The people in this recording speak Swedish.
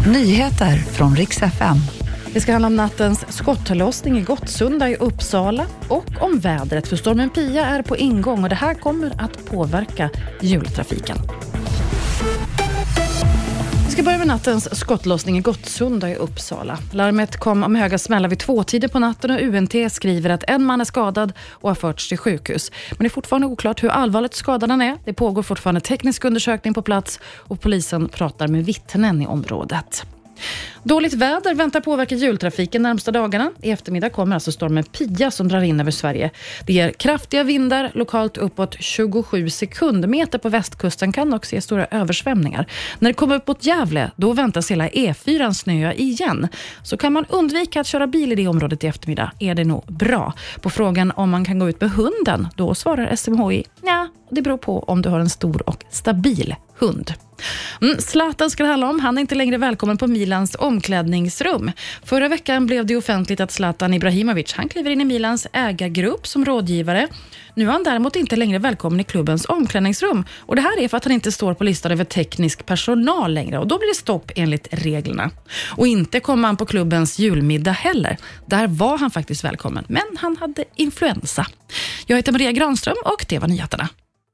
Nyheter från riks FM. Det ska handla om nattens skottlossning i Gottsunda i Uppsala och om vädret, för stormen Pia är på ingång och det här kommer att påverka jultrafiken. Vi ska börja med nattens skottlossning i Gottsunda i Uppsala. Larmet kom om höga smällar vid tvåtiden på natten och UNT skriver att en man är skadad och har förts till sjukhus. Men det är fortfarande oklart hur allvarligt skadad han är. Det pågår fortfarande teknisk undersökning på plats och polisen pratar med vittnen i området. Dåligt väder väntar påverka jultrafiken närmsta dagarna. I eftermiddag kommer alltså stormen Pia som drar in över Sverige. Det ger kraftiga vindar, lokalt uppåt 27 sekundmeter på västkusten kan också ge stora översvämningar. När det kommer upp mot Gävle, då väntas hela E4 snöa igen. Så kan man undvika att köra bil i det området i eftermiddag är det nog bra. På frågan om man kan gå ut med hunden, då svarar SMHI ja, det beror på om du har en stor och stabil hund. Mm, Zlatan ska det handla om. Han är inte längre välkommen på Milans omklädningsrum. Förra veckan blev det offentligt att Zlatan Ibrahimovic han kliver in i Milans ägargrupp som rådgivare. Nu är han däremot inte längre välkommen i klubbens omklädningsrum. Och Det här är för att han inte står på listan över teknisk personal längre och då blir det stopp enligt reglerna. Och inte kom han på klubbens julmiddag heller. Där var han faktiskt välkommen, men han hade influensa. Jag heter Maria Granström och det var nyheterna.